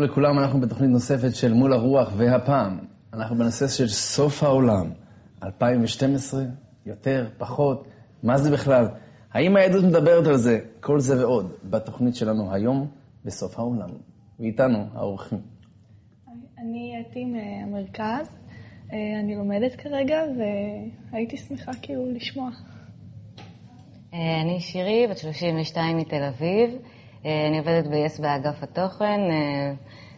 שלום לכולם, אנחנו בתוכנית נוספת של מול הרוח, והפעם אנחנו בנושא של סוף העולם, 2012, יותר, פחות, מה זה בכלל? האם היהדות מדברת על זה? כל זה ועוד בתוכנית שלנו היום, בסוף העולם. ואיתנו, האורחים. אני אתי מהמרכז, אה, אני לומדת כרגע, והייתי שמחה כאילו לשמוע. אה, אני שירי, בת 32 מתל אביב. אה, אני עובדת ב-yes באגף התוכן.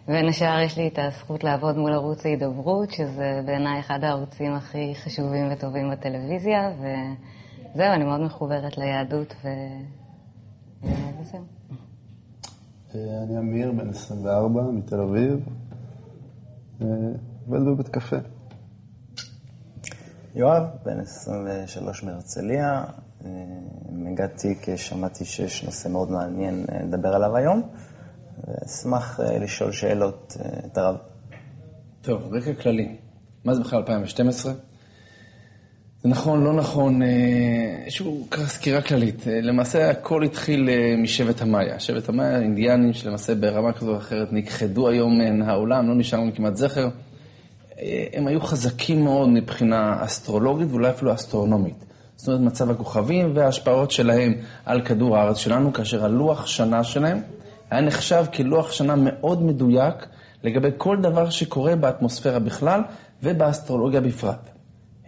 בין השאר יש לי את הזכות לעבוד מול ערוץ ההידברות, שזה בעיניי אחד הערוצים הכי חשובים וטובים בטלוויזיה, וזהו, אני מאוד מחוברת ליהדות, ו... וזהו. אני אמיר, בן 24, מתל אביב, עובד בבית קפה. יואב, בן 23 מהרצליה, הגעתי כי שמעתי שיש נושא מאוד מעניין לדבר עליו היום. ואשמח אה, לשאול שאלות אה, את הרב. טוב, רקע כללי. מה זה בכלל 2012? זה נכון, לא נכון, איזושהי סקירה כללית. אה, למעשה הכל התחיל משבט המאיה. שבט המאיה, אינדיאנים שלמעשה ברמה כזו או אחרת נכחדו היום מהעולם, לא נשאר לנו כמעט זכר. הם היו חזקים מאוד מבחינה אסטרולוגית ואולי אפילו אסטרונומית. זאת אומרת, מצב הכוכבים וההשפעות שלהם על כדור הארץ שלנו, כאשר הלוח שנה שלהם היה נחשב כלוח שנה מאוד מדויק לגבי כל דבר שקורה באטמוספירה בכלל ובאסטרולוגיה בפרט.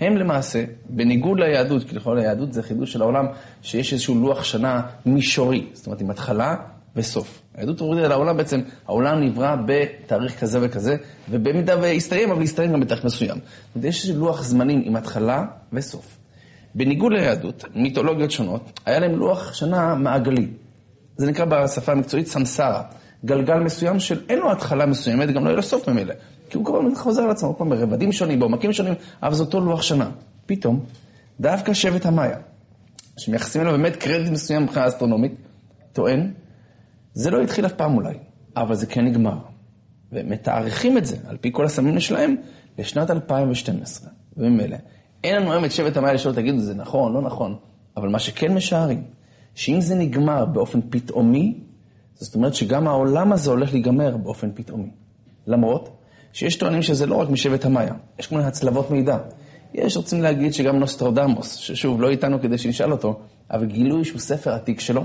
הם למעשה, בניגוד ליהדות, כי לכל היהדות זה חידוש של העולם, שיש איזשהו לוח שנה מישורי, זאת אומרת עם התחלה וסוף. היהדות הורידה לעולם בעצם, העולם נברא בתאריך כזה וכזה, ובמידה ויסתיים, אבל יסתיים גם בתאריך מסוים. זאת אומרת, יש לוח זמנים עם התחלה וסוף. בניגוד ליהדות, מיתולוגיות שונות, היה להם לוח שנה מעגלי. זה נקרא בשפה המקצועית סמסרה. גלגל מסוים של אין לו התחלה מסוימת, גם לא יהיה לו סוף ממילא. כי הוא כל הזמן חוזר על עצמו, כל ברבדים שונים, בעומקים שונים, אבל זה אותו לוח שנה. פתאום, דווקא שבט המאיה, שמייחסים אליו באמת קרדיט מסוים מבחינה אסטרונומית, טוען, זה לא התחיל אף פעם אולי, אבל זה כן נגמר. ומתארכים את זה, על פי כל הסמים שלהם, לשנת 2012. וממילא, אין לנו היום את שבט המאיה לשאול, תגידו, זה נכון, לא נכון, אבל מה שכן משערים, שאם זה נגמר באופן פתאומי, זאת אומרת שגם העולם הזה הולך להיגמר באופן פתאומי. למרות שיש טוענים שזה לא רק משבט המאיה, יש כל הצלבות מידע. יש רוצים להגיד שגם נוסטרדמוס, ששוב, לא איתנו כדי שנשאל אותו, אבל גילו איזשהו ספר עתיק שלו,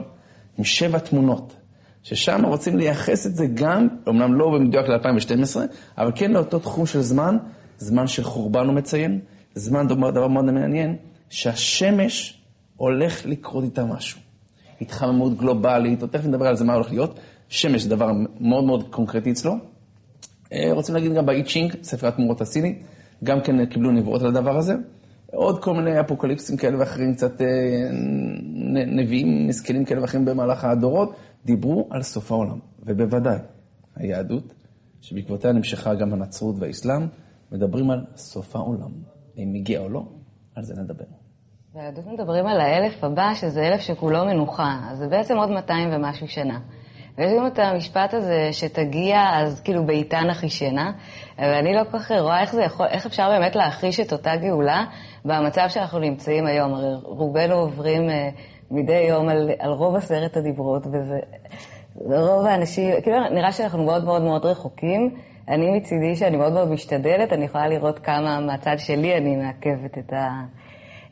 עם שבע תמונות, ששם רוצים לייחס את זה גם, אמנם לא במדויק ל-2012, אבל כן לאותו תחום של זמן, זמן של חורבן הוא מציין, זמן דבר, דבר מאוד מעניין, שהשמש הולך לקרות איתה משהו. התחממות גלובלית, או תכף נדבר על זה מה הולך להיות. שמש זה דבר מאוד מאוד קונקרטי אצלו. אה, רוצים להגיד גם באי צ'ינג, ספר התמורות הסיני, גם כן קיבלו נבואות על הדבר הזה. עוד כל מיני אפוקליפסים כאלה ואחרים, קצת אה, נביאים מסכנים כאלה ואחרים במהלך הדורות, דיברו על סוף העולם. ובוודאי, היהדות, שבעקבותיה נמשכה גם הנצרות והאסלאם, מדברים על סוף העולם. אם מגיע או לא, על זה נדבר. ביהדות מדברים על האלף הבא, שזה אלף שכולו מנוחה, אז זה בעצם עוד 200 ומשהו שנה. ויש גם את המשפט הזה, שתגיע, אז כאילו בעיתן אחישנה, ואני לא כל כך רואה איך, יכול, איך אפשר באמת להחיש את אותה גאולה במצב שאנחנו נמצאים היום. הרי רובנו עוברים uh, מדי יום על, על רוב עשרת הדיברות, וזה... רוב האנשים, כאילו נראה שאנחנו מאוד מאוד מאוד רחוקים. אני מצידי שאני מאוד מאוד משתדלת, אני יכולה לראות כמה מהצד שלי אני מעכבת את ה...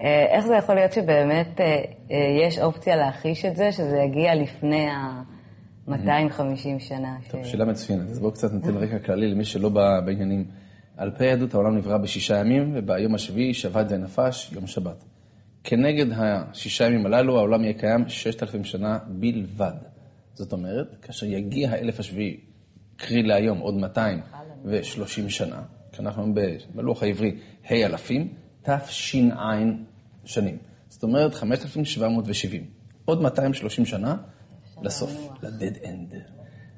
אה, איך זה יכול להיות שבאמת אה, אה, יש אופציה להכחיש את זה, שזה יגיע לפני ה-250 שנה? טוב, שאלה מצוינת. אז בואו קצת ניתן רקע כללי למי שלא בא בעניינים. על פי היהדות העולם נברא בשישה ימים, וביום השביעי שבת ונפש, יום שבת. כנגד השישה ימים הללו, העולם יהיה קיים ששת אלפים שנה בלבד. זאת אומרת, כאשר יגיע האלף השביעי, קרי להיום, עוד 230 שנה, כשאנחנו בלוח העברי ה' אלפים, תש"ע שנים. זאת אומרת 5,770. עוד 230 שנה לסוף, ל-dead end.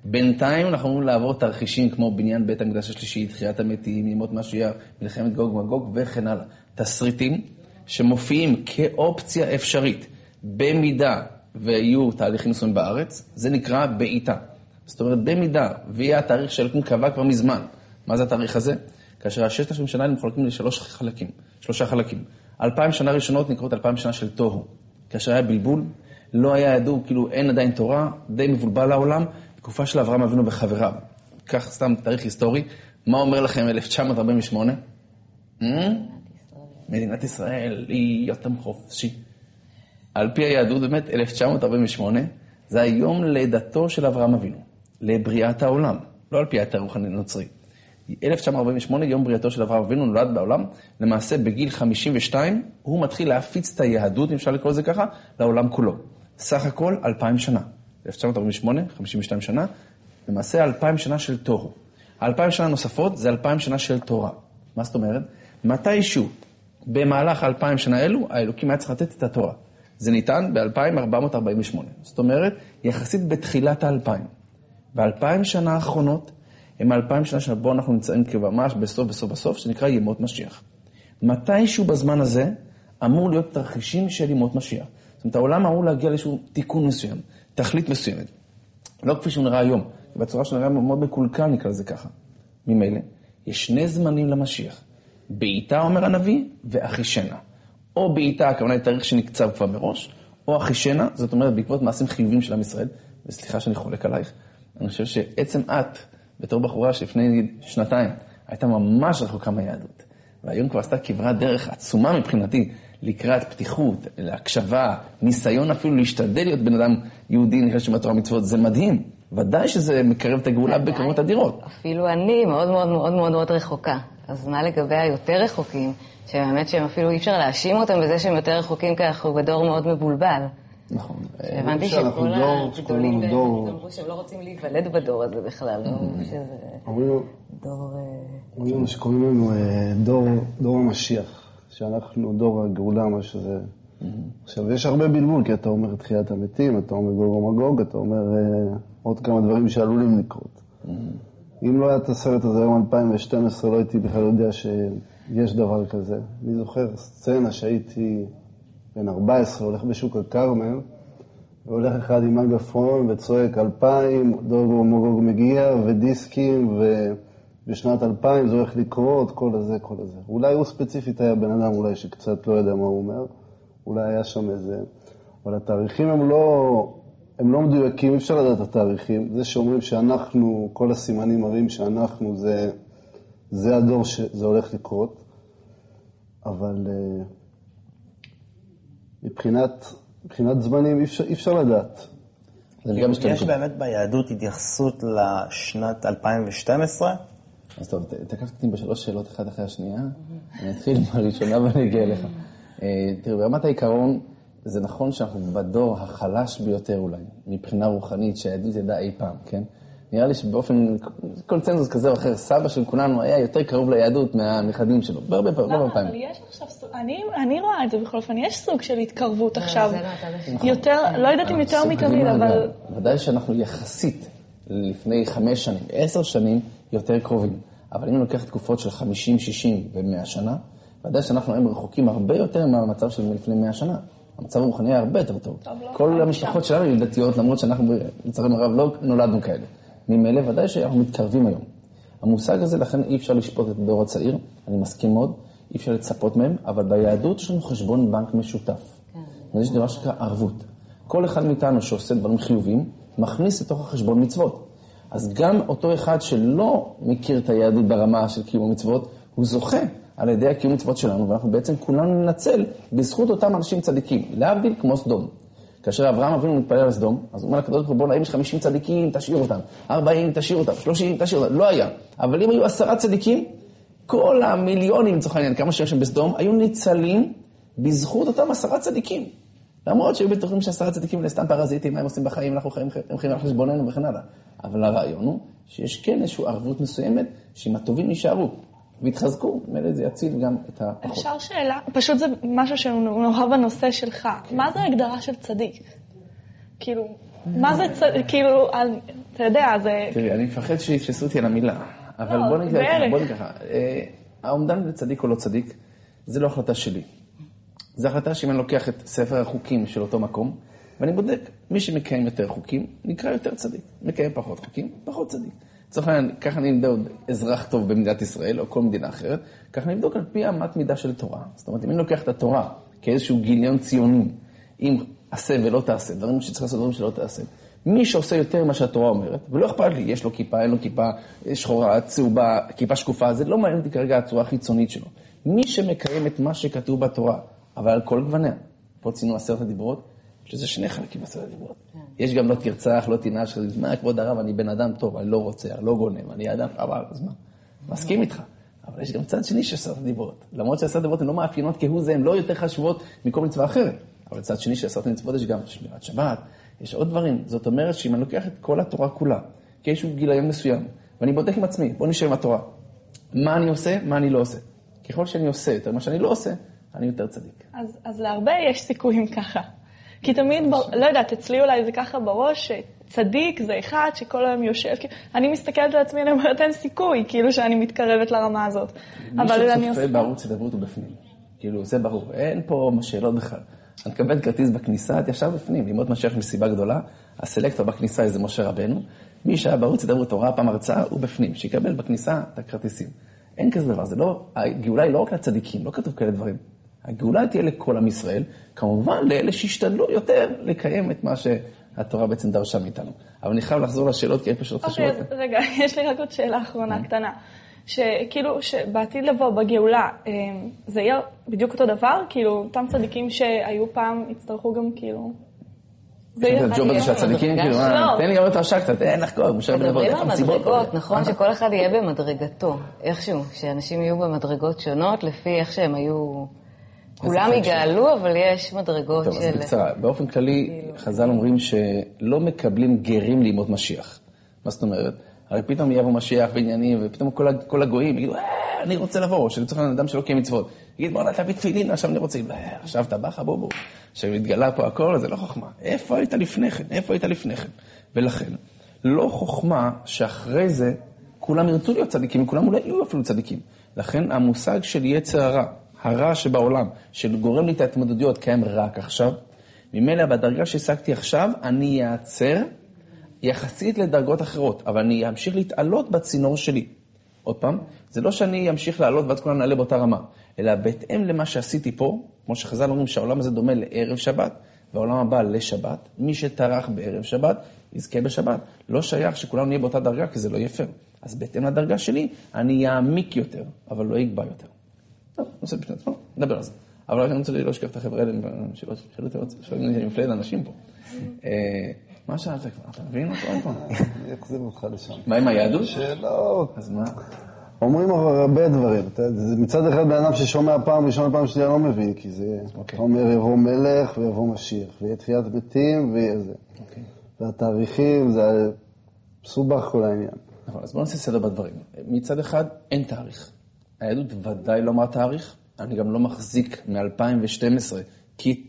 בינתיים אנחנו אמורים לעבור תרחישים כמו בניין בית המקדש השלישי, תחיית המתים, ימות משיח, מלחמת גוג ומגוג וכן הלאה. תסריטים שמופיעים כאופציה אפשרית, במידה ויהיו תהליכים מסוימים בארץ, זה נקרא בעיטה. זאת אומרת, במידה ויהיה התאריך שאלוקים קבע כבר מזמן. מה זה התאריך הזה? כאשר הששת אלפים שנה הם מחולקים לשלוש חלקים, שלושה חלקים. אלפיים שנה ראשונות נקראות אלפיים שנה של תוהו. כאשר היה בלבול, לא היה ידעו, כאילו אין עדיין תורה, די מבולבל העולם, תקופה של אברהם אבינו וחבריו. קח סתם תאריך היסטורי, מה אומר לכם 1948? Hmm? מדינת ישראל היא יותם חופשי. על פי היהדות, באמת, 1948 זה היום לידתו של אברהם אבינו, לבריאת העולם, לא על פי התארוך הנוצרי. 1948, יום בריאתו של אברהם אבינו, נולד בעולם. למעשה, בגיל 52, הוא מתחיל להפיץ את היהדות, אם אפשר לקרוא לזה ככה, לעולם כולו. סך הכל, אלפיים שנה. 1948, 52 שנה, למעשה אלפיים שנה של תוהו. האלפיים שנה נוספות זה אלפיים שנה של תורה. מה זאת אומרת? מתישהו, במהלך האלפיים שנה אלו, האלוקים היה צריך לתת את התורה. זה ניתן ב-2448. זאת אומרת, יחסית בתחילת האלפיים. באלפיים שנה האחרונות, הם אלפיים שנה שבו אנחנו נמצאים כממש בסוף, בסוף, בסוף, שנקרא ימות משיח. מתישהו בזמן הזה אמור להיות תרחישים של ימות משיח. זאת אומרת, העולם אמור להגיע לאיזשהו תיקון מסוים, תכלית מסוימת. לא כפי שהוא נראה היום, בצורה שהוא נראה מאוד מקולקל, נקרא לזה ככה. ממילא, יש שני זמנים למשיח. בעיטה, אומר הנביא, ואחישנה. או בעיטה, הכוונה היא תאריך שנקצב כבר מראש, או אחישנה, זאת אומרת, בעקבות מעשים חיוביים של עם ישראל, וסליחה שאני חולק עלייך, אני חושב שעצם את, בתור בחורה שלפני שנתיים, הייתה ממש רחוקה מהיהדות, והיום כבר עשתה כברת דרך עצומה מבחינתי, לקראת פתיחות, להקשבה, ניסיון אפילו להשתדל להיות בן אדם יהודי, נקרא שם בתורה מצוות, זה מדהים. ודאי שזה מקרב את הגאולה בכמות אדירות. אפילו אני מאוד מאוד מאוד מאוד מאוד רחוקה. אז מה לגבי היותר רחוקים, שבאמת שהם אפילו אי אפשר להאשים אותם בזה שהם יותר רחוקים, כי אנחנו בדור מאוד מבולבל. נכון. הבנתי שכל דור, הגדולים דור- אמרו שהם לא רוצים להיוולד בדור הזה בכלל, לא שזה אומרים דור... אה, אומרים שקוראים לנו אה, דור, דור המשיח, שאנחנו דור הגאולה, מה שזה. עכשיו, יש הרבה בלבול, כי אתה אומר תחיית המתים, אתה אומר גוג ומגוג, אתה אומר אה, עוד כמה דברים שעלולים לקרות. אם לא היה את הסרט הזה היום 2012, לא הייתי בכלל יודע שיש דבר כזה. אני זוכר סצנה שהייתי בן 14, הולך בשוק הכרמל, והולך אחד עם מגפון וצועק אלפיים, דוג ומגוג מגיע, ודיסקים, ובשנת אלפיים זה הולך לקרות, כל הזה, כל הזה. אולי הוא ספציפית היה בן אדם אולי שקצת לא יודע מה הוא אומר, אולי היה שם איזה... אבל התאריכים הם לא, הם לא מדויקים, אי אפשר לדעת את התאריכים. זה שאומרים שאנחנו, כל הסימנים מראים שאנחנו, זה, זה הדור שזה הולך לקרות, אבל אה, מבחינת, מבחינת זמנים אי אפשר, אי אפשר לדעת. יש באמת ביהדות התייחסות לשנת 2012? אז טוב, תקפת אותי בשלוש שאלות אחת אחרי השנייה. אני אתחיל מהראשונה ואני אגיע אליך. אה, תראו, ברמת העיקרון, זה נכון שאנחנו בדור החלש ביותר אולי, מבחינה רוחנית, שהיהדות ידעה אי פעם, כן? נראה לי שבאופן קונצנזוס כזה או אחר, סבא של כולנו היה יותר קרוב ליהדות מהנכדים שלו, בהרבה פעמים, למה? אבל יש עכשיו סוג, אני, אני רואה את זה בכל אופן, יש סוג של התקרבות עכשיו. זה לא השני. יותר, לא יודעת אם יותר מתמיד, אבל. ודאי שאנחנו יחסית לפני חמש שנים, עשר שנים, יותר קרובים. אבל אם אני לוקח תקופות של 50, 60 ו-100 שנה, ודאי שאנחנו היום רחוקים הרבה יותר מהמצב של לפני 100 שנה. המצב הרוחני היה הרבה יותר טוב. טוב, לא כל חיים המשפחות שלנו היו דתיות, למרות שאנחנו, לצערנו הרב, לא נולדנו כאלה. ממילא ודאי שאנחנו מתקרבים היום. המושג הזה, לכן אי אפשר לשפוט את הדור הצעיר, אני מסכים מאוד, אי אפשר לצפות מהם, אבל ביהדות יש לנו חשבון בנק משותף. ויש דבר שנקרא ערבות. כל אחד מאיתנו שעושה דברים חיוביים, מכניס לתוך החשבון מצוות. אז גם אותו אחד שלא מכיר את היהדות ברמה של קיום המצוות, הוא זוכה על ידי הקיום מצוות שלנו, ואנחנו בעצם כולנו ננצל בזכות אותם אנשים צדיקים, להבדיל כמו סדום. כאשר אברהם אבינו מתפלל על סדום, אז הוא אומר לקדוש ברוך הוא, בוא'נה, אם יש 50 צדיקים, תשאיר אותם, 40, תשאיר אותם, 30, תשאיר אותם, לא היה. אבל אם היו עשרה צדיקים, כל המיליונים, לצורך העניין, כמה שיש שם בסדום, היו ניצלים בזכות אותם עשרה צדיקים. למרות שהיו בטוחים שעשרה צדיקים אלה סתם פרזיטים, מה הם עושים בחיים, אנחנו חיים, הם חיים על חשבוננו וכן הלאה. אבל הרעיון הוא שיש כן איזושהי ערבות מסוימת, שאם הטובים יישארו ויתחזקו, מילא זה יציל גם את הפחות. אפשר שאלה, פשוט זה משהו שהוא נורא בנושא שלך. מה זה הגדרה של צדיק? כאילו, מה זה צדיק? כאילו, אתה יודע, זה... תראי, אני מפחד שיתפסו אותי על המילה, אבל לא, בוא נגיד ככה, בערך. בוא נגיד ככה. אה, האומדן לצדיק או לא צדיק, זה לא החלטה שלי. זו החלטה שאם אני לוקח את ספר החוקים של אותו מקום, ואני בודק, מי שמקיים יותר חוקים, נקרא יותר צדיק. מקיים פחות חוקים, פחות צדיק. לצורך העניין, ככה אני אמדוד אזרח טוב במדינת ישראל, או כל מדינה אחרת, ככה אני אבדוק על פי אמת מידה של תורה. זאת אומרת, אם אני לוקח את התורה כאיזשהו גיליון ציוני, אם עשה ולא תעשה, דברים שצריך לעשות, דברים שלא תעשה, מי שעושה יותר ממה שהתורה אומרת, ולא אכפת לי, יש לו כיפה, אין לו כיפה, שחורה, צהובה, כיפה שקופה, זה לא מעניין אותי כרגע הצורה החיצונית שלו. מי שמקיים את מה שכתוב בתורה, אבל על כל גווניה, פה ציינו עשרת הדיברות, יש לזה שני חלקים בעשרת הדיברות. יש גם לא תרצח, לא תנעש, מה, כבוד הרב, אני בן אדם טוב, אני לא רוצח, לא גונב, אני אדם, אבל, אז מה? מסכים איתך. אבל יש גם צד שני של עשרת הדיברות. למרות שעשרת הדיברות הן לא מאפיינות כהוא זה, הן לא יותר חשובות מכל מצווה אחרת. אבל צד שני של עשרת המצוות יש גם שמירת שבת, יש עוד דברים. זאת אומרת שאם אני לוקח את כל התורה כולה, כאיזשהו גיליון מסוים, ואני בודק עם עצמי, בוא נשב עם התורה. מה אני עושה, מה אני לא עושה. ככל שאני עושה יותר מה שאני לא עושה, אני יותר צדיק. אז, אז להרבה יש סיכויים ככה. כי תמיד. לא יודעת, אצלי אולי זה ככה בראש, שצדיק זה אחד שכל היום יושב, כאילו, אני מסתכלת על עצמי, אני אומרת, אין סיכוי, כאילו, שאני מתקרבת לרמה הזאת. אבל אני עושה... מי שצופה בערוץ הידברות הוא בפנים. כאילו, זה ברור, אין פה שאלות בכלל. אני מקבל כרטיס בכניסה, את ישר בפנים, ללמוד משיח מסיבה גדולה, הסלקטור בכניסה איזה משה רבנו, מי שהיה בערוץ הידברות הוראה פעם הרצאה, הוא בפנים, שיקבל בכניסה את הכרטיסים. אין כזה דבר, זה לא, הגאולה היא לא רק לצדיקים, לא כתוב כאלה דברים. הגאולה תהיה לכל עם ישראל, כמובן לאלה שהשתדלו יותר לקיים את מה שהתורה בעצם דרשה מאיתנו. אבל אני חייב לחזור לשאלות, כי אין פה שאלות חשובות. אוקיי, רגע, יש לי רק עוד שאלה אחרונה קטנה. שכאילו, שבעתיד לבוא, בגאולה, אה, זה יהיה בדיוק אותו דבר? כאילו, אותם צדיקים שהיו פעם, יצטרכו גם כאילו... זה. הג'וב הזה של הצדיקים, כאילו. תן לי גם את הרשע קצת, אין לחקור, משה רבנו, מדברים על מדרגות, נכון, שכל אחד יהיה במדרגתו, איכשהו, שאנשים יהיו במדרגות שונות, לפי איך שהם היו... כולם יגאלו, אבל יש מדרגות של... טוב, אז בקצרה. באופן כללי, חז"ל אומרים שלא מקבלים גרים לימות משיח. מה זאת אומרת? הרי פתאום יבוא משיח ועניינים, ופתאום כל הגויים יגידו, אה, אני רוצה לבוא, שלצורך העניין אדם שלא קיים מצוות. יגיד, בוא נתביא תפילין, עכשיו אני רוצה, אה, עכשיו אתה בא בובו. עכשיו התגלה פה הכל, זה לא חוכמה. איפה היית לפני כן? איפה היית לפני כן? ולכן, לא חוכמה שאחרי זה כולם ירצו להיות צדיקים, וכולם אולי יהיו אפילו צדיקים. לכן המושג של יצר הרע, הרע שבעולם, שגורם לי את ההתמודדויות, קיים רק עכשיו. ממילא בדרגה שהשגתי עכשיו, אני אעצר יחסית לדרגות אחרות, אבל אני אמשיך להתעלות בצינור שלי. עוד פעם, זה לא שאני אמשיך לעלות ואז כולנו נעלה באותה רמה, אלא בהתאם למה שעשיתי פה, כמו שחז"ל אומרים שהעולם הזה דומה לערב שבת, והעולם הבא לשבת, מי שטרח בערב שבת, יזכה בשבת. לא שייך שכולנו נהיה באותה דרגה, כי זה לא יהיה. אז בהתאם לדרגה שלי, אני אעמיק יותר, אבל לא אגבה יותר. טוב, נושא בפני עצמו, נדבר על זה. אבל אני רוצה לא לשכב את החבר'ה האלה, שלא שואלים אני מפלה לאנשים פה. אה, מה שאלת כבר? אתה מבין אותו עוד פעם? אני אחזיר אותך לשם. מה עם היהדות? שאלות. אז מה? אומרים הרבה דברים. מצד אחד, בן אדם ששומע פעם ראשונה, פעם שנייה, לא מבין, כי זה... אוקיי. אומר, יבוא מלך ויבוא משיח, ויהיה תחיית מתים ויהיה זה. אוקיי. והתאריכים, זה מסובך כל העניין. נכון, אז בואו נעשה סדר בדברים. מצד אחד, אין תאריך. היהדות ודאי לא אמרה תאריך, אני גם לא מחזיק מ-2012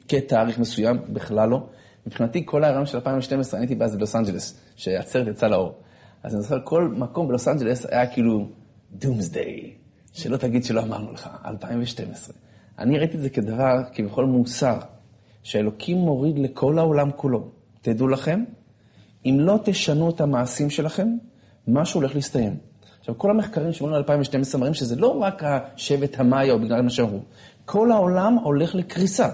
כתאריך מסוים, בכלל לא. מבחינתי, כל הרעיון של 2012, אני הייתי אז בלוס אנג'לס, שהעצרת יצאה לאור. אז אני זוכר, כל מקום בלוס אנג'לס היה כאילו דומסדיי, שלא תגיד שלא אמרנו לך, 2012. אני ראיתי את זה כדבר, כבכל מוסר, שאלוקים מוריד לכל העולם כולו. תדעו לכם, אם לא תשנו את המעשים שלכם, משהו הולך להסתיים. עכשיו, כל המחקרים שאומרים על 2012 מראים שזה לא רק השבט המאיה או בגלל מה שאמרו, כל העולם הולך לקריסה.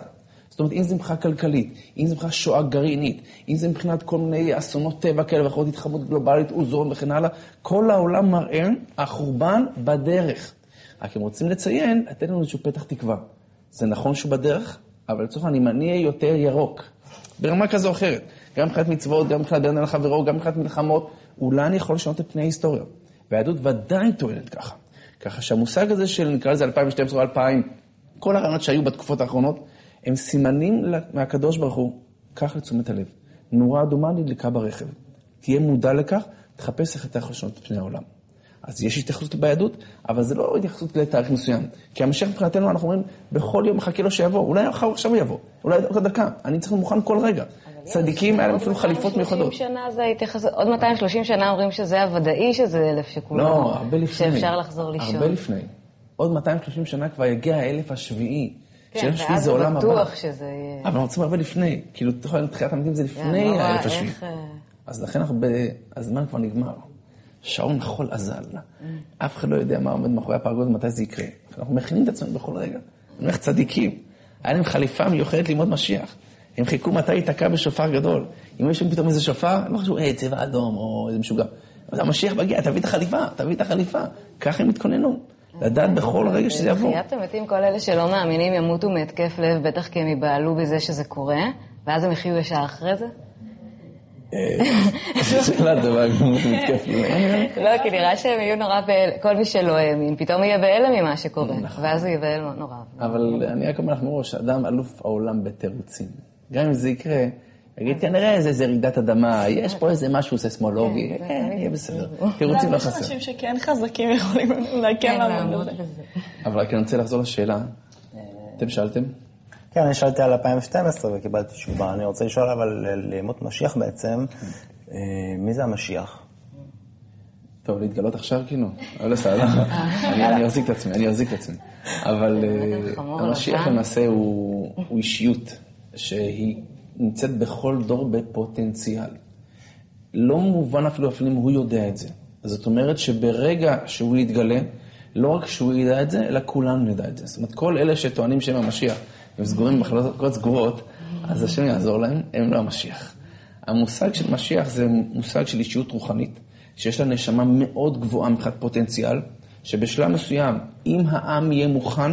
זאת אומרת, אם זה מבחינה כלכלית, אם זה מבחינת שואה גרעינית, אם זה מבחינת כל מיני אסונות טבע כאלה ואחרות, התחממות גלובלית, אוזון וכן הלאה, כל העולם מראה, החורבן בדרך. רק אם רוצים לציין, לתת לנו איזשהו פתח תקווה. זה נכון שהוא בדרך, אבל לצורך העניין, אם אני אהיה יותר ירוק, ברמה כזו או אחרת, גם מבחינת מצוות, גם מבחינת בן אדם לחברו, גם מבחינת מלחמות, אולי אני יכול לשנות את פני ההיסטוריה. והיהדות ודאי טוענת ככה. ככה שהמושג הזה של, נקרא לזה 2012 או 2000, כל הרעיונות שהיו בתקופות האחרונות, הם סימנים מהקדוש ברוך הוא, קח לתשומת הלב. נורה אדומה נדלקה ברכב. תהיה מודע לכך, תחפש איך אתה יכול לשנות את פני העולם. אז יש התייחסות ביהדות, אבל זה לא התייחסות לתאריך מסוים. כי המשיח מבחינתנו, אנחנו אומרים, בכל יום מחכה לו שיבוא. אולי אחר עכשיו יבוא, אולי עוד דקה. אני צריך להיות מוכן כל רגע. צדיקים, היה להם אפילו חליפות מיוחדות. 230 שנה זה התייחסות, עוד 230 שנה אומרים שזה הוודאי שזה אלף שכולם, לא, הרבה לפני. שאפשר לחזור לישון. הרבה לפני. עוד 230 שנה כבר יגיע האלף השביעי. כן, ואז זה בטוח שזה יהיה... אבל אנחנו רוצים הרבה לפני. כאילו, תחילת המתים זה לפני האלף השביעי. אה, אז לכן אנחנו, הזמן כבר נגמר. שעון חול אזל. אף אחד לא יודע מה עומד מאחורי הפרגוד ומתי זה יקרה. אנחנו מכינים את עצמנו בכל רגע. אני אומר צדיקים. היה להם חליפה מיוחדת ללמוד משיח. הם חיכו מתי ייתקע בשופר גדול. אם יש שם פתאום איזה שופר, הם לא חשבו, היי, צבע אדום, או איזה משוגע. אבל המשיח מגיע, תביא את החליפה, תביא את החליפה. ככה הם התכוננו. לדעת בכל רגע שזה יבוא. תחיית המתים, כל אלה שלא מאמינים ימותו מהתקף לב, בטח כי הם ייבהלו בזה שזה קורה, ואז הם יחיו ישר אחרי זה? לב. לא, כי נראה שהם יהיו נורא בהלם, כל מי שלא האמין, פתאום יהיה בהלם ממה שקורה, ואז הוא יהיה בהלם נורא. אבל אני רק אומר לך מראש, אדם אלוף העולם בתירוצים. גם אם זה יקרה, יגיד, כנראה זה איזה רעידת אדמה, יש פה איזה משהו ססמולוגי, כן, יהיה בסדר. תירוצים לא יש חסר. אנשים שכן חזקים יכולים אולי כן לעמוד בזה. אבל רק אני רוצה לחזור לשאלה. אתם שאלתם? כן, אני שאלתי על 2012 וקיבלתי תשובה. אני רוצה לשאול אבל על ימות משיח בעצם, אה, מי זה המשיח? טוב, להתגלות עכשיו כאילו? אבל בסדר, אני אחזיק את עצמי, אני אחזיק את עצמי. אבל אה, המשיח. למעשה הוא הוא אישיות שהיא נמצאת בכל דור בפוטנציאל. לא מובן אפילו אפילו אם הוא יודע את זה. זאת אומרת שברגע שהוא יתגלה, לא רק שהוא ידע את זה, אלא כולנו נדע את זה. זאת אומרת, כל אלה שטוענים שהם המשיח, הם סגורים במחלקות סגורות, אז השם יעזור להם, הם לא המשיח. המושג של משיח זה מושג של אישיות רוחנית, שיש לה נשמה מאוד גבוהה מבחינת פוטנציאל, שבשלב מסוים, אם העם יהיה מוכן,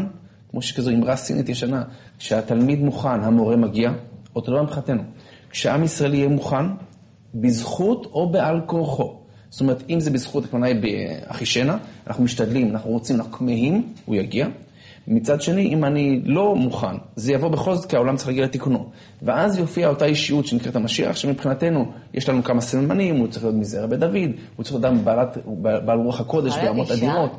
כמו שכזו אמרה סינית ישנה, כשהתלמיד מוכן, המורה מגיע, אותו דבר מבחינתנו. כשעם ישראל יהיה מוכן, בזכות או בעל כורחו. זאת אומרת, אם זה בזכות, הכוונה היא באחישנה, אנחנו משתדלים, אנחנו רוצים, אנחנו כמהים, הוא יגיע. מצד שני, אם אני לא מוכן, זה יבוא בכל זאת, כי העולם צריך להגיע לתיקונו. ואז יופיע אותה אישיות שנקראת המשיח, שמבחינתנו, יש לנו כמה סממנים, הוא צריך להיות מזרע בית דוד, הוא צריך להיות אדם בעלת, בעל רוח הקודש ברמות אישה? אדירות.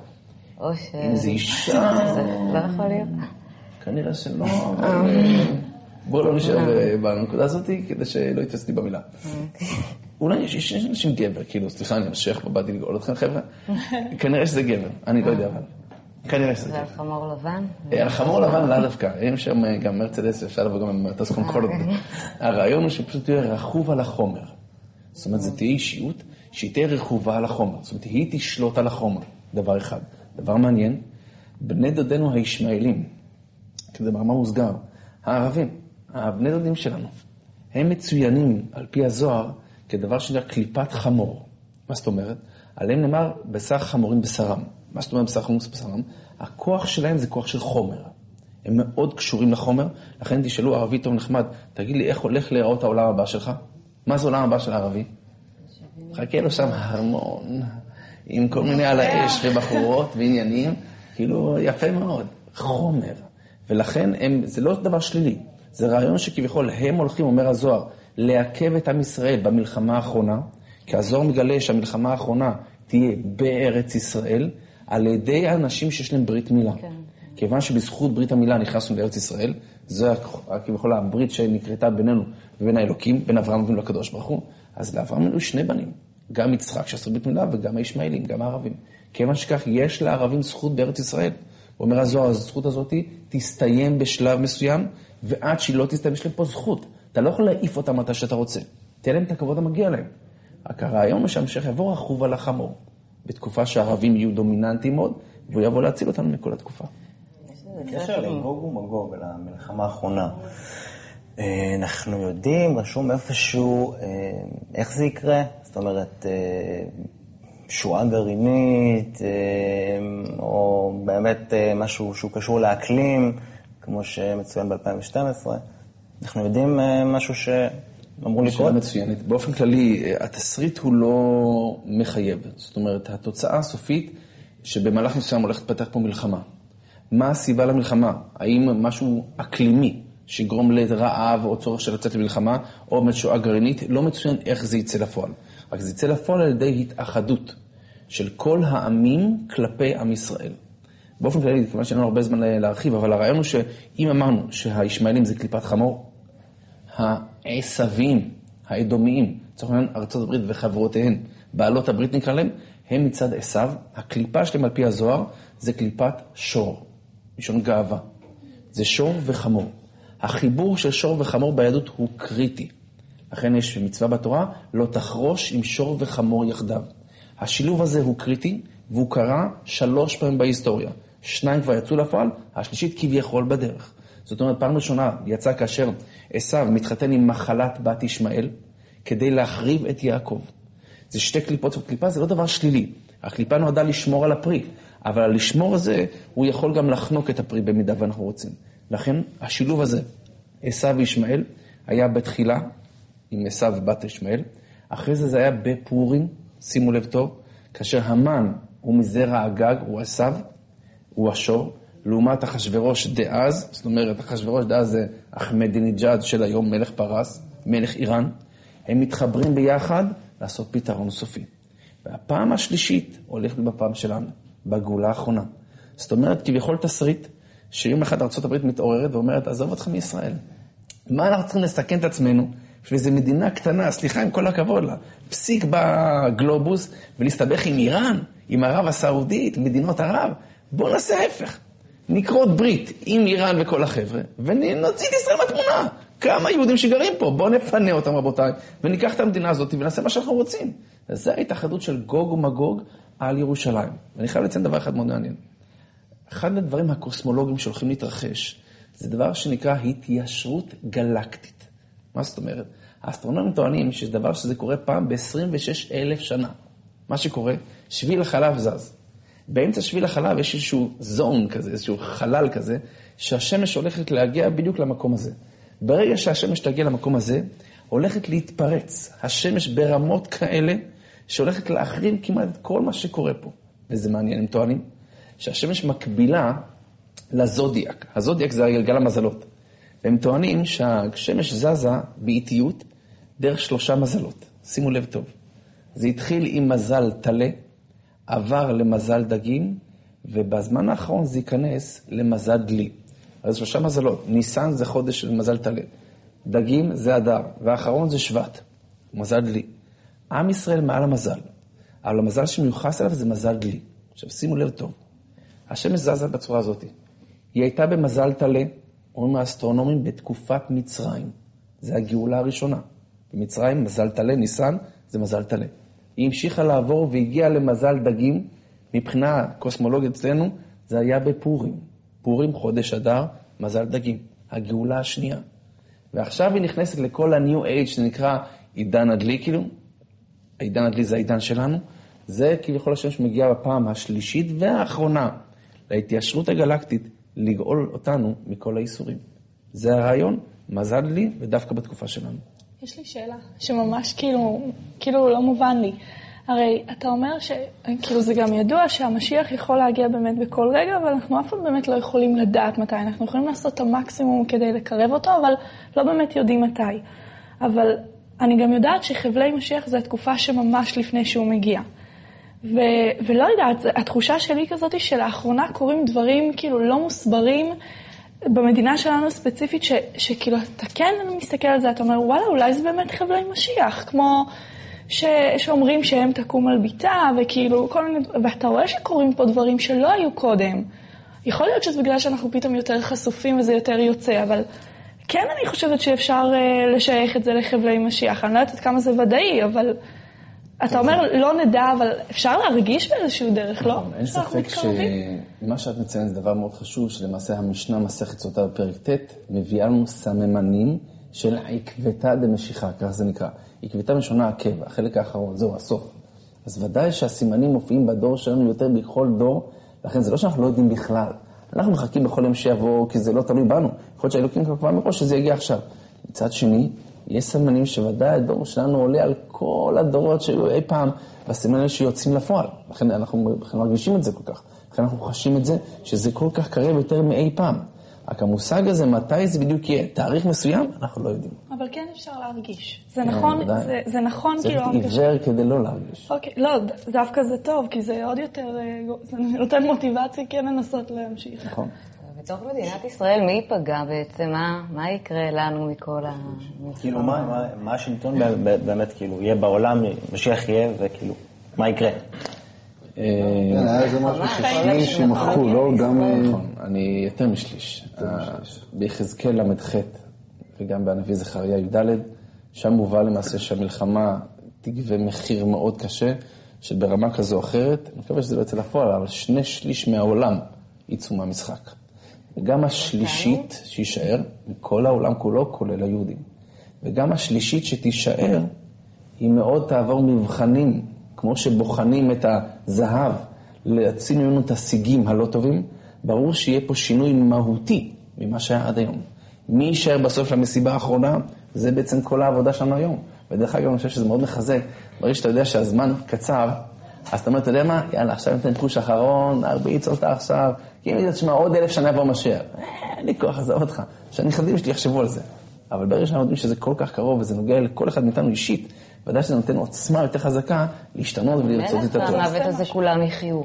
או ש... אם זה אישה, זה לא יכול להיות. כנראה שלא, אבל אה, בואו לא נשאר אה, בנקודה הזאת, כדי שלא יתפס אותי במילה. אולי יש אנשים גבר, כאילו, סליחה, אני המשך, באתי לגאול אתכם, חבר'ה. כנראה שזה גבר, אני לא יודע אבל. כנראה שזה זה על גבר. חמור לבן? אה, על חמור לבן לאו דווקא, הם שם אה, גם מרצדס, אפשר לבוא גם עם מטוס קונקורד. הרעיון הוא שפשוט תהיה רכוב על החומר. זאת אומרת, זו תהיה אישיות שהיא תהיה רכובה על החומר. זאת אומרת, היא תשלוט על החומר, דבר אחד. דבר מעניין, בני דודינו הישמעאלים, כזה במאמר מוסגר, הערבים, הבני דודים שלנו, הם מצוינים על פי הזוהר כדבר שנקרא קליפת חמור. מה זאת אומרת? עליהם נאמר בשר חמורים בשרם. מה זאת אומרת בשר חמורים בשרם? הכוח שלהם זה כוח של חומר. הם מאוד קשורים לחומר, לכן תשאלו ערבי טוב נחמד, תגיד לי איך הולך להיראות העולם הבא שלך? מה זה העולם הבא של הערבי? חכה לו שם הרמון, עם כל מיני על האש ובחורות ועניינים, כאילו יפה מאוד, חומר. ולכן הם, זה לא דבר שלילי, זה רעיון שכביכול הם הולכים, אומר הזוהר, לעכב את עם ישראל במלחמה האחרונה, כי הזוהר מגלה שהמלחמה האחרונה תהיה בארץ ישראל, על ידי האנשים שיש להם ברית מילה. כן. כיוון שבזכות ברית המילה נכנסנו לארץ ישראל, זו כביכול הברית שנקרתה בינינו ובין האלוקים, בין אברהם אבינו לקדוש ברוך הוא, אז לאברהם היו שני בנים, גם יצחק שעשו ברית מילה וגם הישמעאלים, גם הערבים. כיוון שכך יש לערבים זכות בארץ ישראל. אומר הזוהר, הזכות הזאת תסתיים בשלב מסוים, ועד שהיא לא תסתיים, יש להם פה זכות. אתה לא יכול להעיף אותם מתי שאתה רוצה. תן להם את הכבוד המגיע להם. רק הרעיון הוא שהמשך יבוא רכוב על החמור, בתקופה שהערבים יהיו דומיננטיים מאוד, והוא יבוא להציל אותנו מכל התקופה. בקשר לגוג ומגוג, למלחמה האחרונה. אה, אנחנו יודעים, רשום איפשהו, אה, איך זה יקרה? זאת אומרת, אה, שואה גרעינית, אה, או באמת אה, משהו שהוא קשור לאקלים, כמו שמצוין ב-2012. אנחנו יודעים אה, משהו שאמור שאלה לקרות? מצוינת. באופן כללי, התסריט הוא לא מחייב. זאת אומרת, התוצאה הסופית, שבמהלך מסוים הולכת להתפתח פה מלחמה. מה הסיבה למלחמה? האם משהו אקלימי שיגרום לרעב או צורך של לצאת למלחמה, או באמת שואה גרעינית? לא מצוין איך זה יצא לפועל. רק זה יצא לפועל על ידי התאחדות של כל העמים כלפי עם ישראל. באופן כללי, כיוון שאין לנו הרבה זמן להרחיב, אבל הרעיון הוא שאם אמרנו שהישמעאלים זה קליפת חמור, העשבים, האדומיים, לצורך העניין ארצות הברית וחברותיהן, בעלות הברית נקרא להם, הם מצד עשיו, הקליפה שלהם על פי הזוהר זה קליפת שור, מלשון גאווה. זה שור וחמור. החיבור של שור וחמור ביהדות הוא קריטי. לכן יש מצווה בתורה, לא תחרוש עם שור וחמור יחדיו. השילוב הזה הוא קריטי, והוא קרה שלוש פעמים בהיסטוריה. שניים כבר יצאו לפועל, השלישית כביכול בדרך. זאת אומרת, פעם ראשונה יצא כאשר עשו מתחתן עם מחלת בת ישמעאל כדי להחריב את יעקב. זה שתי קליפות, וקליפה זה לא דבר שלילי. הקליפה נועדה לשמור על הפרי, אבל על לשמור הזה, הוא יכול גם לחנוק את הפרי במידה ואנחנו רוצים. לכן, השילוב הזה, עשו וישמעאל, היה בתחילה עם עשו ובת ישמעאל, אחרי זה זה היה בפורים, שימו לב טוב, כאשר המן הוא מזרע הגג, הוא עשו, הוא השור, לעומת אחשורוש דאז, זאת אומרת, אחשורוש דאז זה אחמדינג'אד של היום, מלך פרס, מלך איראן, הם מתחברים ביחד לעשות פתרון סופי. והפעם השלישית הולכת בפעם שלנו, בגאולה האחרונה. זאת אומרת, כביכול תסריט, שיום אחד ארה"ב מתעוררת ואומרת, עזוב אותך מישראל. מה אנחנו צריכים לסכן את עצמנו איזו מדינה קטנה, סליחה, עם כל הכבוד לה, פסיק בגלובוס ולהסתבך עם איראן, עם ערב הסעודית, מדינות ערב? בואו נעשה ההפך. נכרות ברית עם איראן וכל החבר'ה, ונוציא את ישראל מהתמונה. כמה יהודים שגרים פה, בואו נפנה אותם רבותיי, וניקח את המדינה הזאת ונעשה מה שאנחנו רוצים. זו ההתאחדות של גוג ומגוג על ירושלים. ואני חייב לציין דבר אחד מאוד מעניין. אחד הדברים הקוסמולוגיים שהולכים להתרחש, זה דבר שנקרא התיישרות גלקטית. מה זאת אומרת? האסטרונומים טוענים שזה דבר שזה קורה פעם ב-26 אלף שנה. מה שקורה, שביל החלב זז. באמצע שביל החלב יש איזשהו זון כזה, איזשהו חלל כזה, שהשמש הולכת להגיע בדיוק למקום הזה. ברגע שהשמש תגיע למקום הזה, הולכת להתפרץ. השמש ברמות כאלה, שהולכת להחרים כמעט את כל מה שקורה פה. וזה מעניין, הם טוענים שהשמש מקבילה לזודיאק. הזודיאק זה הגלגל המזלות. והם טוענים שהשמש זזה באיטיות דרך שלושה מזלות. שימו לב טוב. זה התחיל עם מזל טלה, עבר למזל דגים, ובזמן האחרון זה ייכנס למזל דלי. אז שלושה מזלות. ניסן זה חודש של מזל טלה. דגים זה אדר, והאחרון זה שבט, מזל דלי. עם ישראל מעל המזל, אבל המזל שמיוחס אליו זה מזל דלי. עכשיו שימו לב טוב, השמש זזה בצורה הזאת. היא הייתה במזל טלה, אומרים האסטרונומים, בתקופת מצרים. זה הגאולה הראשונה. במצרים מזל טלה, ניסן, זה מזל טלה. היא המשיכה לעבור והגיעה למזל דגים. מבחינה קוסמולוגית אצלנו, זה היה בפורים. פורים, חודש אדר, מזל דגים. הגאולה השנייה. ועכשיו היא נכנסת לכל ה-new age שנקרא עידן הדלי, כאילו. העידן הדלי זה העידן שלנו. זה כביכול השם שמגיע בפעם השלישית והאחרונה להתיישרות הגלקטית, לגאול אותנו מכל האיסורים. זה הרעיון, מזל לי, ודווקא בתקופה שלנו. יש לי שאלה שממש כאילו, כאילו לא מובן לי. הרי אתה אומר שכאילו זה גם ידוע שהמשיח יכול להגיע באמת בכל רגע, אבל אנחנו אף פעם באמת לא יכולים לדעת מתי. אנחנו יכולים לעשות את המקסימום כדי לקרב אותו, אבל לא באמת יודעים מתי. אבל אני גם יודעת שחבלי משיח זה התקופה שממש לפני שהוא מגיע. ו- ולא יודעת, התחושה שלי כזאת היא שלאחרונה קורים דברים כאילו לא מוסברים במדינה שלנו ספציפית, ש- שכאילו אתה כן מסתכל על זה, אתה אומר, וואלה, אולי זה באמת חבלי משיח, כמו ש- שאומרים שהם תקום על ביתה, וכאילו, כל מיני, ואתה רואה שקורים פה דברים שלא היו קודם. יכול להיות שזה בגלל שאנחנו פתאום יותר חשופים וזה יותר יוצא, אבל כן אני חושבת שאפשר uh, לשייך את זה לחבלי משיח. אני לא יודעת כמה זה ודאי, אבל... אתה אומר, לא נדע, אבל אפשר להרגיש באיזשהו דרך, לא? אין ספק שמה שאת מציינת זה דבר מאוד חשוב, שלמעשה המשנה מסכת סוטה בפרק ט' מביאה לנו סממנים של עקבתא דמשיחא, כך זה נקרא. עקבתא משונה עקב, החלק האחרון, זהו, הסוף. אז ודאי שהסימנים מופיעים בדור שלנו יותר בכל דור, לכן זה לא שאנחנו לא יודעים בכלל. אנחנו מחכים בכל יום שיבוא, כי זה לא תלוי בנו. יכול להיות שהאלוקים כבר מראש שזה יגיע עכשיו. מצד שני, יש סמנים שוודאי הדור שלנו עולה על כל הדורות שהיו אי פעם, והסימנים שיוצאים לפועל. לכן אנחנו מרגישים את זה כל כך. לכן אנחנו חשים את זה, שזה כל כך קרב יותר מאי פעם. רק המושג הזה, מתי זה בדיוק יהיה, תאריך מסוים, אנחנו לא יודעים. אבל כן אפשר להרגיש. זה נכון, זה, זה נכון כאילו... צריך עיוור כדי לא להרגיש. אוקיי, לא, דווקא זה טוב, כי זה עוד יותר, זה נותן מוטיבציה כן לנסות להמשיך. נכון. בתוך מדינת ישראל, מי ייפגע בעצם? מה, מה יקרה לנו מכל ה... כאילו, מה, מה, מה השלטון באמת, כאילו, יהיה בעולם, משיח יהיה, וכאילו, מה יקרה? כן, היה איזה משהו ששליש ימחקו, לא? גם... נכון, אני יותר משליש. ביחזקאל ל"ח וגם בנביא זכריה י"ד, שם מובא למעשה שהמלחמה תגבה מחיר מאוד קשה, שברמה כזו או אחרת, אני מקווה שזה לא יצא לפועל, אבל שני שליש מהעולם יצאו מהמשחק. וגם השלישית שיישאר, מכל העולם כולו, כולל היהודים. וגם השלישית שתישאר, היא מאוד תעבור מבחנים, כמו שבוחנים את הזהב, להציל ממנו את הסיגים הלא טובים, ברור שיהיה פה שינוי מהותי ממה שהיה עד היום. מי יישאר בסוף למסיבה האחרונה, זה בעצם כל העבודה שלנו היום. ודרך אגב, אני חושב שזה מאוד מחזק. ברגע שאתה יודע שהזמן קצר, אז אתה אומר, אתה יודע מה, יאללה, עכשיו ניתן פוש אחרון, ארביץ אותה עכשיו, כי אם תשמע, עוד אלף שנה יבוא משיח. אה, אין לי כוח, עזוב אותך. שהנכדים שלי יחשבו על זה. אבל ברגע שאנחנו יודעים שזה כל כך קרוב וזה נוגע לכל אחד מאיתנו אישית, ודאי שזה נותן עוצמה יותר חזקה להשתנות ולרצות את הטוב. במוות הזה כולם יחיו.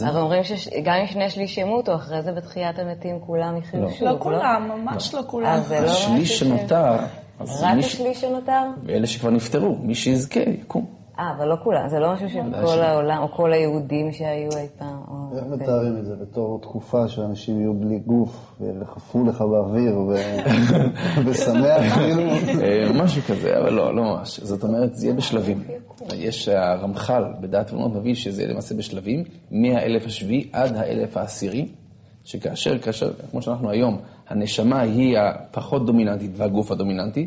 הרי אומרים שגם אם שני שליש ימותו, אחרי זה בתחיית המתים כולם יחיו שוב. לא כולם, ממש לא כולם. השליש שנותר... רק השליש שנותר? ואלה שכבר נפטרו, מי שיזכה יקום. אה, אבל לא כולם, זה לא משהו שכל העולם, או כל היהודים שהיו אי פעם. איך מתארים את זה? בתור תקופה שאנשים יהיו בלי גוף, וירחפו לך באוויר, ושמח, כאילו? אה, משהו כזה, אבל לא, לא ממש. זאת אומרת, זה יהיה בשלבים. יש הרמח"ל בדעת ומות מביא שזה למעשה בשלבים, מהאלף השביעי עד האלף העשירי, שכאשר, כאשר, כמו שאנחנו היום, הנשמה היא הפחות דומיננטית והגוף הדומיננטי,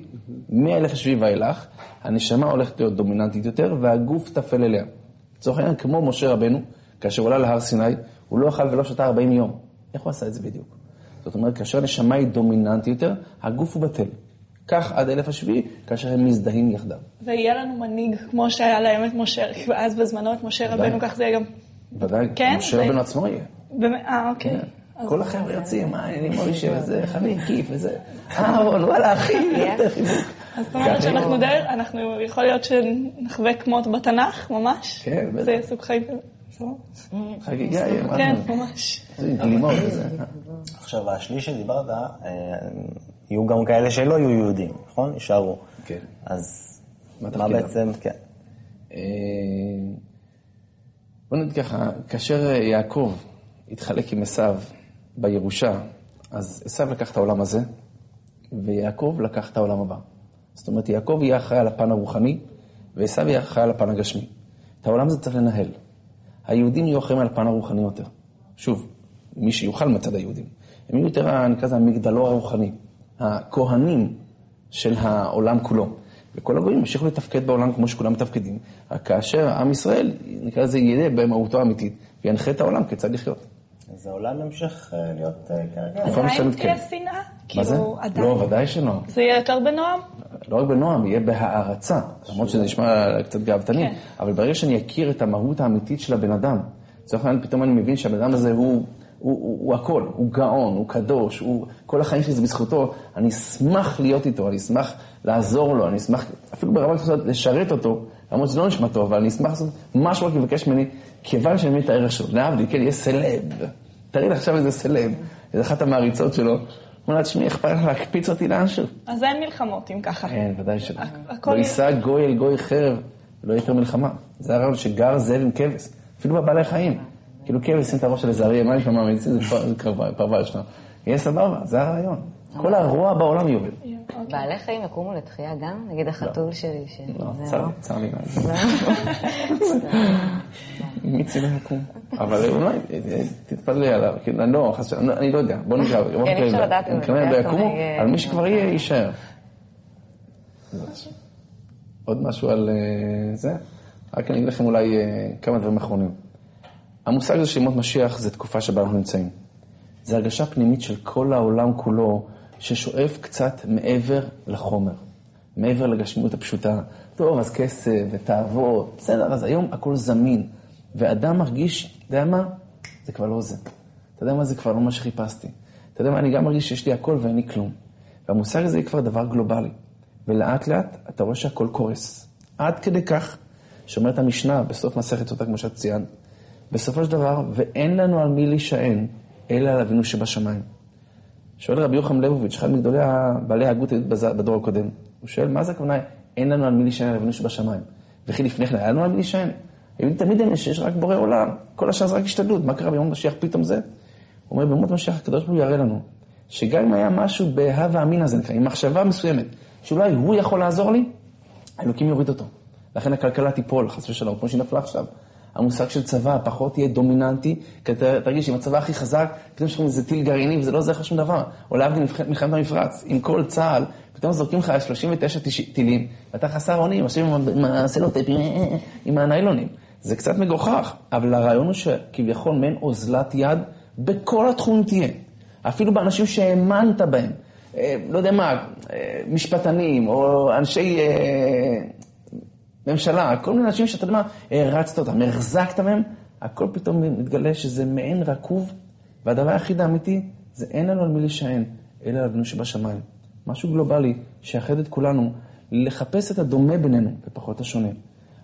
מאלף השביעי ואילך, הנשמה הולכת להיות דומיננטית יותר והגוף טפל אליה. לצורך העניין, כמו משה רבנו, כאשר הוא עלה להר סיני, הוא לא אכל ולא שתה 40 יום. איך הוא עשה את זה בדיוק? זאת אומרת, כאשר הנשמה היא דומיננטית יותר, הגוף הוא בטל. כך עד אלף השביעי, כאשר הם מזדהים יחדיו. ויהיה לנו מנהיג כמו שהיה להם את משה, ואז בזמנו את משה רבנו, כך זה יהיה גם... ודאי, כן? משה רבנו עצמו יהיה. אה, אוקיי. כל החבר'ה יוצאים, מה, אני מוישה וזה, חביב, כיף וזה. אהרון, וואלה, אחי, יותר חיבוק. אז זאת אומרת שאנחנו די, אנחנו, יכול להיות שנחווה כמות בתנ"ך, ממש? כן, בטח. זה יהיה סוג חיים. חגיגה יהיה, מה כן, ממש. גלימות וזה. עכשיו, השליש שדיברת, יהיו גם כאלה שלא יהיו יהודים, נכון? יישארו. כן. אז מה בעצם, כן. בוא נגיד ככה, כאשר יעקב התחלק עם עשיו בירושה, אז עשיו לקח את העולם הזה, ויעקב לקח את העולם הבא. זאת אומרת, יעקב יהיה אחראי על הפן הרוחני, ועשיו יהיה אחראי על הפן הגשמי. את העולם הזה צריך לנהל. היהודים יהיו אחראים על הפן הרוחני יותר. שוב, מי שיוכל מצד היהודים. הם יהיו יותר, נקרא לזה, המגדלור הרוחני. הכהנים של העולם כולו. וכל הגויים ימשיכו לתפקד בעולם כמו שכולם מתפקדים, רק כאשר עם ישראל, נקרא לזה, ידע במהותו האמיתית, וינחה את העולם כיצד לחיות. אז העולם ימשיך אה, להיות אה, כרגע. עדיין תהיה שנאה? מה זה? כאילו, לא, ודאי שלא. זה יהיה יותר בנועם? לא רק בנועם, יהיה בהערצה, למרות שזה נשמע קצת גאוותני, כן. אבל ברגע שאני אכיר את המהות האמיתית של הבן אדם, לצורך העניין פתאום אני מבין שהבן אדם הזה הוא... הוא, הוא, הוא הכל, הוא גאון, הוא קדוש, הוא, כל החיים שלי זה בזכותו, אני אשמח להיות איתו, אני אשמח לעזור לו, אני אשמח אפילו ברמה כזאת לשרת אותו, למרות שזה לא נשמע טוב, אבל אני אשמח לעשות משהו רק לבקש ממני, כיוון שאני מבין את הערך שלו. להבדיל, כן, יהיה סלב. תראי לך עכשיו איזה סלב, איזה אחת המעריצות שלו. אומר לה, תשמעי, איך לך להקפיץ אותי לאנשהו? אז אין מלחמות אם ככה. אין, ודאי שלא. לא יישא גוי אל גוי חרב, לא יותר מלחמה. זה הרעיון שגר זאב עם כבש, אפילו בבעלי חיים. כאילו כבש שים את הראש של איזה אריה, מה נשמע מהמדיצין, זה פרווה ישנה. יהיה סבבה, זה הרעיון. כל הרוע בעולם יובל. בעלי חיים יקומו לתחייה גם? נגיד החתול שלי. לא, צר לי מה מיצי לא יקום. אבל אולי, תתפלא עליו. לא, אני לא יודע. בוא נקרא. כן, אי אפשר לדעת אם לא יקומו, על מי שכבר יהיה, יישאר. עוד משהו על זה? רק אני אגיד לכם אולי כמה דברים אחרונים. המושג הזה של ימות משיח זה תקופה שבה אנחנו נמצאים. זה הרגשה פנימית של כל העולם כולו, ששואף קצת מעבר לחומר, מעבר לגשמיות הפשוטה. טוב, אז כסף ותאוות, בסדר, אז היום הכל זמין. ואדם מרגיש, אתה יודע מה? זה כבר לא זה. אתה יודע מה? זה כבר לא מה שחיפשתי. אתה יודע מה? אני גם מרגיש שיש לי הכל ואין לי כלום. והמושג הזה יהיה כבר דבר גלובלי. ולאט לאט אתה רואה שהכל קורס. עד כדי כך, שאומרת המשנה בסוף מסכת סוטה, כמו שאת ציינת, בסופו של דבר, ואין לנו על מי להישען, אלא על אבינו שבשמיים. שואל רבי יוחנן ליבוביץ', אחד מגדולי בעלי ההגות בדור הקודם, הוא שואל, מה זה הכוונה, אין לנו על מי להישען על אבינו שבשמיים? וכי לפני כן היה לנו על מי להישען? היהודים תמיד האמין שיש רק בורא עולם, כל השאר זה רק השתדלות, מה קרה ביום משיח פתאום זה? הוא אומר, בימות משיח הקדוש ברוך הוא יראה לנו, שגם אם היה משהו בהווה אמין הזה, עם מחשבה מסוימת, שאולי הוא יכול לעזור לי, האלוקים יוריד אותו. לכן הכלכלה תיפול, חס ושלום, כמו שהיא נפלה עכשיו. המושג של צבא פחות יהיה דומיננטי, כי אתה תרגיש שעם הצבא הכי חזק, פתאום יש לכם איזה טיל גרעיני וזה לא עוזר לך שום דבר. או להבדיל מלחמת המפרץ, עם כל צה"ל, פתאום זורקים לך 39 טילים, ואתה חסר אונים, עושים עם הסלוטייפים, עם הניילונים. זה קצת מגוחך, אבל הרעיון הוא שכביכול מעין אוזלת יד בכל התחום תהיה. אפילו באנשים שהאמנת בהם. אה, לא יודע מה, אה, משפטנים, או אנשי אה, ממשלה, כל מיני אנשים שאתה יודע מה, הרצת אותם, החזקת מהם, הכל פתאום מתגלה שזה מעין רקוב, והדבר היחיד האמיתי זה אין לנו על מי להישען, אלא על אבינו שבשמיים. משהו גלובלי שיאחד את כולנו, לחפש את הדומה בינינו ופחות השונה.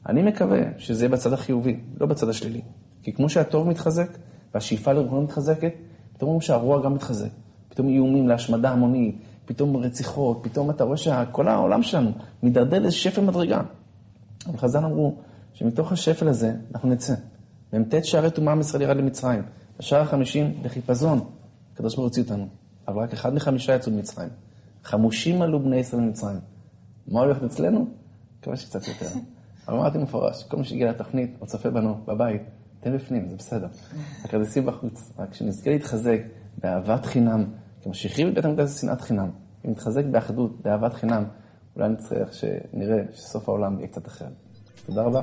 אני מקווה שזה יהיה בצד החיובי, לא בצד השלילי. כי כמו שהטוב מתחזק, והשאיפה לרוחנו מתחזקת, פתאום אומרים שהרוע גם מתחזק. פתאום איומים להשמדה המונית, פתאום רציחות, פתאום אתה רואה שכל העולם שלנו מידרדר לאיזה שפל מדרגה. אבל חז"ל אמרו שמתוך השפל הזה אנחנו נצא. מ"ט שערי טומאה מישראל ירד למצרים. בשער החמישים בחיפזון, הקדוש ברוך הוציא אותנו. אבל רק אחד מחמישה יצאו ממצרים. חמושים עלו בני ישראל ממצרים. מה הולך אצלנו? מקווה שקצת יותר. אבל אמרתי מפורש, כל מי שהגיע לתוכנית או צופה בנו בבית, תן בפנים, זה בסדר. הכרטיסים בחוץ, רק שנזכה להתחזק באהבת חינם, כמו שהחריב בבית המקדש שנאת חינם, אם נתחזק באחדות, באהבת חינם, אולי נצטרך שנראה שסוף העולם יהיה קצת אחר. תודה רבה.